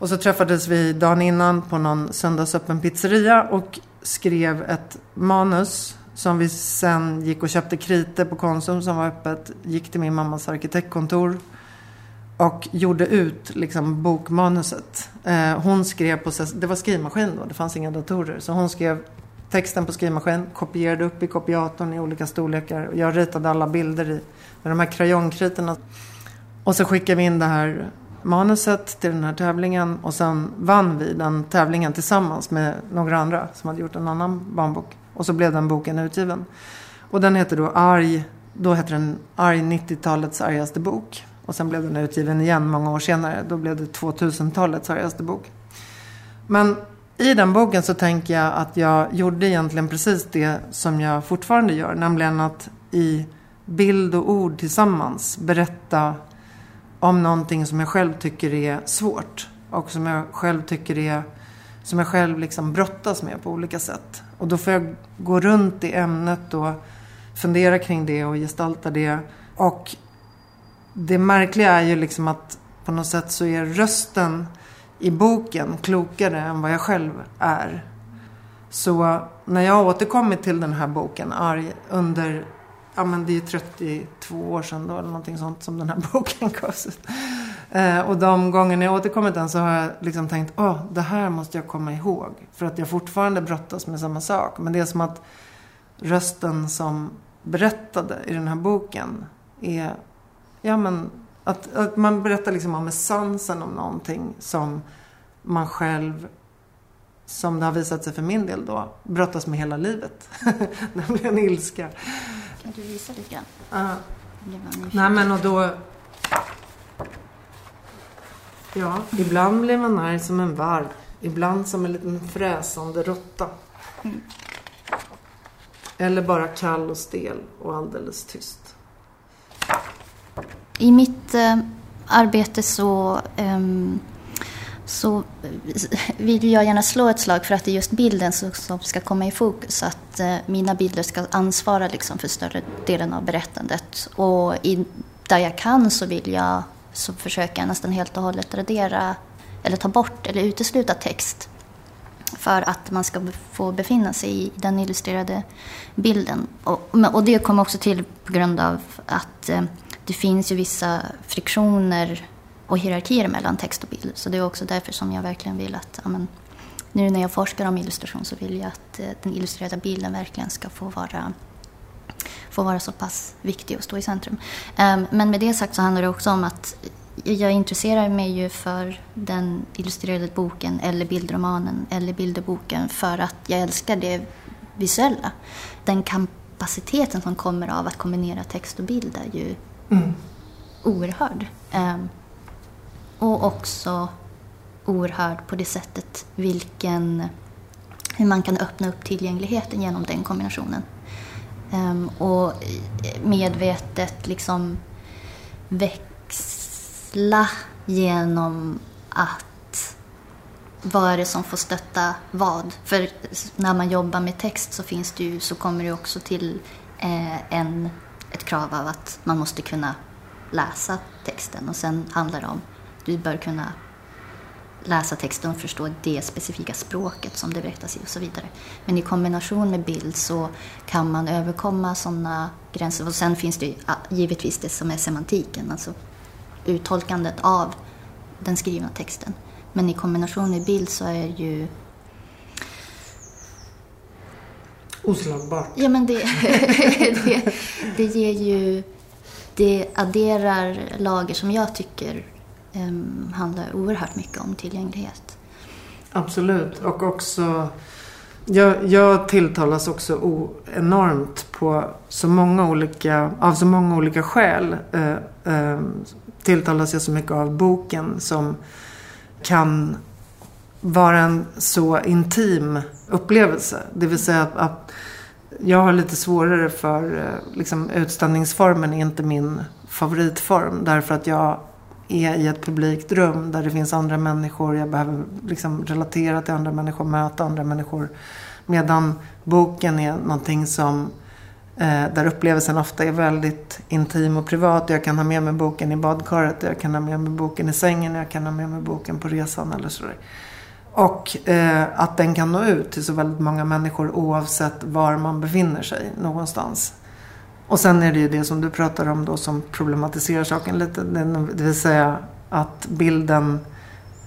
Och så träffades vi dagen innan på någon söndagsöppen pizzeria och skrev ett manus som vi sen gick och köpte krite på Konsum som var öppet. Gick till min mammas arkitektkontor och gjorde ut liksom bokmanuset. Eh, hon skrev på, det var skrivmaskin då, det fanns inga datorer. Så hon skrev texten på skrivmaskin, kopierade upp i kopiatorn i olika storlekar. Jag ritade alla bilder i med de här krayonkriterna. Och så skickade vi in det här manuset till den här tävlingen och sen vann vi den tävlingen tillsammans med några andra som hade gjort en annan barnbok. Och så blev den boken utgiven. Och den heter då Arg, då heter den Arg 90-talets argaste bok. Och sen blev den utgiven igen många år senare. Då blev det 2000-talets argaste bok. Men i den boken så tänker jag att jag gjorde egentligen precis det som jag fortfarande gör. Nämligen att i bild och ord tillsammans berätta om någonting som jag själv tycker är svårt. Och som jag själv tycker är som jag själv liksom brottas med på olika sätt. Och då får jag gå runt i ämnet och fundera kring det och gestalta det. Och det märkliga är ju liksom att på något sätt så är rösten i boken klokare än vad jag själv är. Så när jag återkommit till den här boken, Arg, under ja men det är 32 år sedan då eller någonting sånt som den här boken gavs ut. Eh, och de gångerna jag återkommit den så har jag liksom tänkt, åh, oh, det här måste jag komma ihåg. För att jag fortfarande brottas med samma sak. Men det är som att rösten som berättade i den här boken är, ja men, att, att man berättar liksom om essensen om någonting som man själv som det har visat sig för min del då, brottas med hela livet. Nämligen ilska. Kan du visa lite grann? Uh, nej men och då... Ja, ibland blir man arg som en varg. Ibland som en liten fräsande råtta. Mm. Eller bara kall och stel och alldeles tyst. I mitt äh, arbete så ähm, så vill jag gärna slå ett slag för att det är just bilden som ska komma i fokus. Att eh, mina bilder ska ansvara liksom för större delen av berättandet. Och i, där jag kan så vill jag så försöker jag nästan helt och hållet radera eller ta bort eller utesluta text för att man ska få befinna sig i den illustrerade bilden. Och, och det kommer också till på grund av att eh, det finns ju vissa friktioner och hierarkier mellan text och bild. Så det är också därför som jag verkligen vill att amen, nu när jag forskar om illustration så vill jag att eh, den illustrerade bilden verkligen ska få vara, få vara så pass viktig och stå i centrum. Um, men med det sagt så handlar det också om att jag intresserar mig ju för den illustrerade boken eller bildromanen eller bilderboken för att jag älskar det visuella. Den kapaciteten som kommer av att kombinera text och bild är ju mm. oerhörd. Och också oerhörd på det sättet vilken, hur man kan öppna upp tillgängligheten genom den kombinationen. Um, och medvetet liksom växla genom att vad är det som får stötta vad? För när man jobbar med text så finns det ju, så kommer det också till eh, en, ett krav av att man måste kunna läsa texten och sen handlar det om du bör kunna läsa texten och förstå det specifika språket som det berättas i och så vidare. Men i kombination med bild så kan man överkomma sådana gränser. Och sen finns det ju givetvis det som är semantiken, alltså uttolkandet av den skrivna texten. Men i kombination med bild så är ju Oslagbart. Ja, men det, det, det ger ju... Det adderar lager som jag tycker um, handlar oerhört mycket om tillgänglighet. Absolut. Och också... Jag, jag tilltalas också o, enormt på så många olika, av så många olika skäl. Eh, eh, tilltalas jag så mycket av boken som kan vara en så intim upplevelse. Det vill säga att, att jag har lite svårare för eh, liksom, utställningsformen är inte min favoritform. Därför att jag är i ett publikt rum där det finns andra människor. Jag behöver liksom relatera till andra människor, möta andra människor. Medan boken är någonting som eh, där upplevelsen ofta är väldigt intim och privat. Jag kan ha med mig boken i badkaret, jag kan ha med mig boken i sängen, jag kan ha med mig boken på resan eller sådär. Och eh, att den kan nå ut till så väldigt många människor oavsett var man befinner sig någonstans. Och sen är det ju det som du pratar om då som problematiserar saken lite. Det vill säga att bilden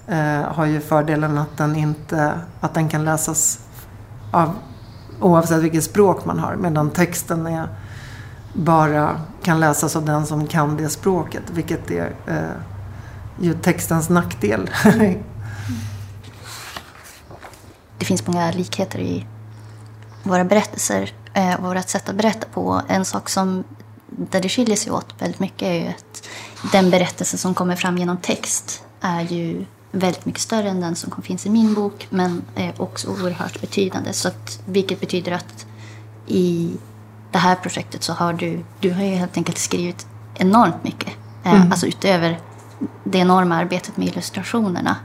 eh, har ju fördelen att den inte att den kan läsas av oavsett vilket språk man har. Medan texten är bara kan läsas av den som kan det språket. Vilket är eh, ju textens nackdel. det finns många likheter i våra berättelser eh, vårt sätt att berätta på. En sak som där det skiljer sig åt väldigt mycket är ju att den berättelse som kommer fram genom text är ju väldigt mycket större än den som finns i min bok men är också oerhört betydande. Så att, vilket betyder att i det här projektet så har du, du har ju helt enkelt skrivit enormt mycket. Eh, mm. Alltså utöver det enorma arbetet med illustrationerna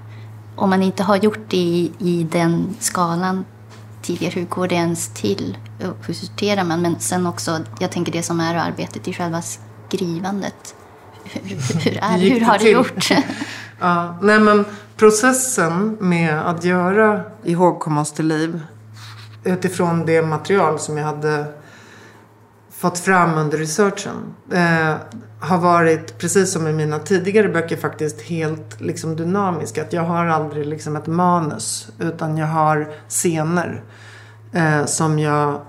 om man inte har gjort det i, i den skalan tidigare, hur går det ens till? Hur sorterar man? Men sen också, jag tänker det som är arbetet i själva skrivandet. Hur, hur, är, hur har det gjort? ja, nej men processen med att göra ihågkommas till liv utifrån det material som jag hade fått fram under researchen eh, har varit, precis som i mina tidigare böcker, faktiskt helt liksom, dynamisk. Att jag har aldrig liksom, ett manus utan jag har scener eh, som jag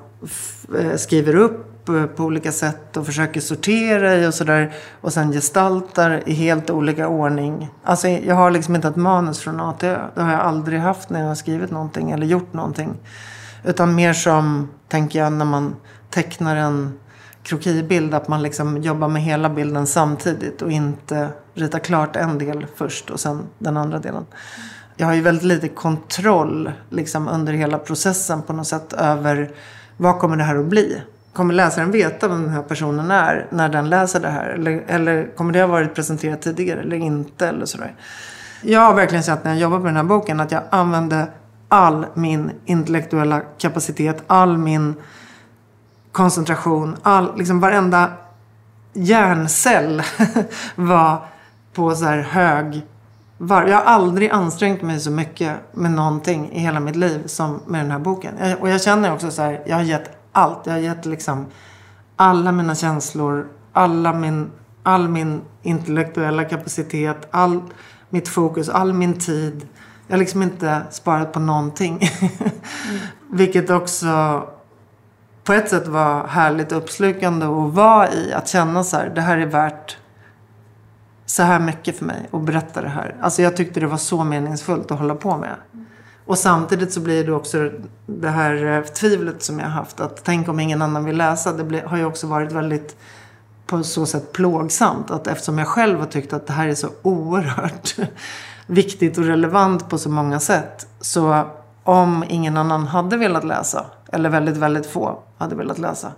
eh, skriver upp eh, på olika sätt och försöker sortera i och sådär. Och sen gestaltar i helt olika ordning. Alltså jag har liksom inte ett manus från A till Ö. Det har jag aldrig haft när jag har skrivit någonting eller gjort någonting. Utan mer som, tänker jag, när man tecknar en krokibild. Att man liksom jobbar med hela bilden samtidigt och inte ritar klart en del först och sen den andra delen. Jag har ju väldigt lite kontroll liksom, under hela processen på något sätt över vad kommer det här att bli? Kommer läsaren veta vem den här personen är när den läser det här? Eller, eller kommer det ha varit presenterat tidigare eller inte? Eller sådär. Jag har verkligen sett när jag jobbar med den här boken att jag använde all min intellektuella kapacitet, all min koncentration. All, liksom varenda hjärncell var på så här hög var, Jag har aldrig ansträngt mig så mycket med någonting i hela mitt liv som med den här boken. Jag, och jag känner också så här, jag har gett allt. Jag har gett liksom alla mina känslor, alla min, all min intellektuella kapacitet, all mitt fokus, all min tid. Jag har liksom inte sparat på någonting. mm. Vilket också på ett sätt var härligt uppslukande att vara i. Att känna så här, det här är värt så här mycket för mig att berätta det här. Alltså jag tyckte det var så meningsfullt att hålla på med. Och samtidigt så blir det också det här eh, tvivlet som jag haft. Att tänk om ingen annan vill läsa. Det har ju också varit väldigt på så sätt plågsamt. Att eftersom jag själv har tyckt att det här är så oerhört viktigt och relevant på så många sätt. Så om ingen annan hade velat läsa, eller väldigt, väldigt få hade velat läsa,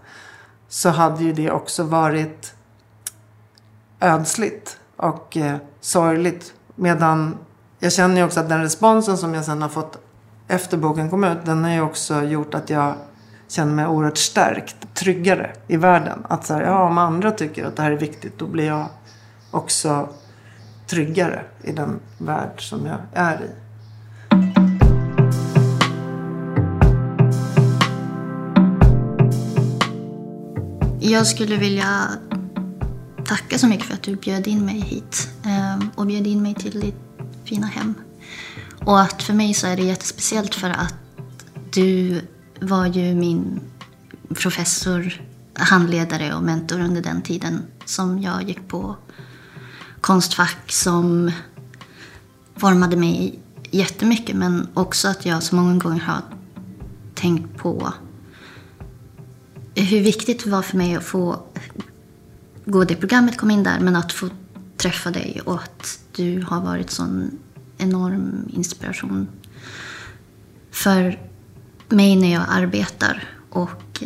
så hade ju det också varit ödsligt och eh, sorgligt. Medan jag känner ju också att den responsen som jag sen har fått efter boken kom ut, den har ju också gjort att jag känner mig oerhört stärkt, tryggare i världen. Att så här, ja, om andra tycker att det här är viktigt, då blir jag också tryggare i den värld som jag är i. Jag skulle vilja tacka så mycket för att du bjöd in mig hit ehm, och bjöd in mig till ditt fina hem. Och att för mig så är det jättespeciellt för att du var ju min professor, handledare och mentor under den tiden som jag gick på Konstfack som formade mig jättemycket men också att jag så många gånger har tänkt på hur viktigt det var för mig att få gå det programmet, kom in där, men att få träffa dig och att du har varit sån enorm inspiration för mig när jag arbetar och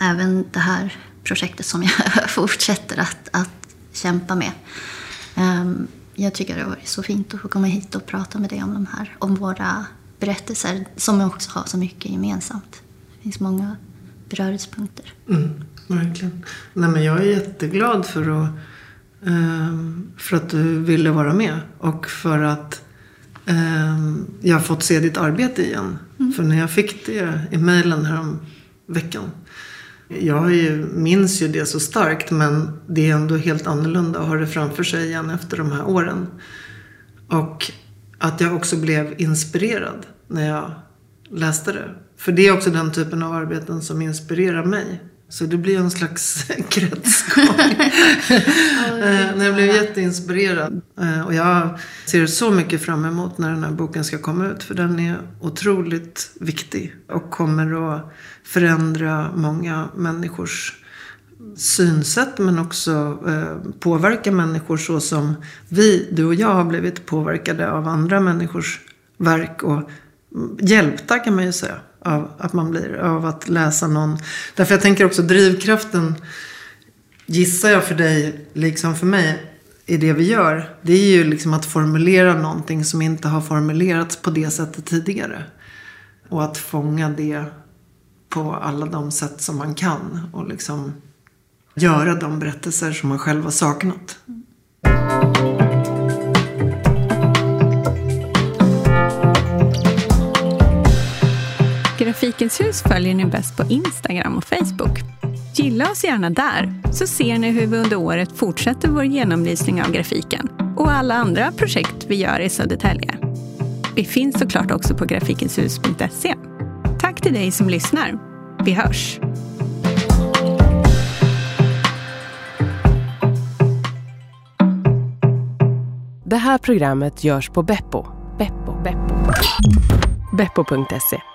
även det här projektet som jag fortsätter att, att kämpa med. Um, jag tycker det har varit så fint att få komma hit och prata med dig om de här, om våra berättelser som också har så mycket gemensamt. Det finns många beröringspunkter. Mm, verkligen. Nej, men jag är jätteglad för att, eh, för att du ville vara med och för att eh, jag har fått se ditt arbete igen. Mm. För när jag fick det i mejlen veckan jag ju, minns ju det så starkt men det är ändå helt annorlunda att ha det framför sig igen efter de här åren. Och att jag också blev inspirerad när jag läste det. För det är också den typen av arbeten som inspirerar mig. Så det blir en slags kretsgång. när jag blev jätteinspirerad. Eh, och jag ser så mycket fram emot när den här boken ska komma ut. För den är otroligt viktig. Och kommer att förändra många människors synsätt men också eh, påverka människor så som vi, du och jag, har blivit påverkade av andra människors verk och hjälpta kan man ju säga. Av att man blir, av att läsa någon. Därför jag tänker också drivkraften, gissar jag för dig, liksom för mig, i det vi gör. Det är ju liksom att formulera någonting som inte har formulerats på det sättet tidigare. Och att fånga det på alla de sätt som man kan. Och liksom göra de berättelser som man själv har saknat. Grafikens hus följer ni bäst på Instagram och Facebook. Gilla oss gärna där, så ser ni hur vi under året fortsätter vår genomlysning av grafiken och alla andra projekt vi gör i Södertälje. Vi finns såklart också på grafikenshus.se. Tack till dig som lyssnar. Vi hörs! Det här programmet görs på Beppo. Beppo. Beppo. Beppo.se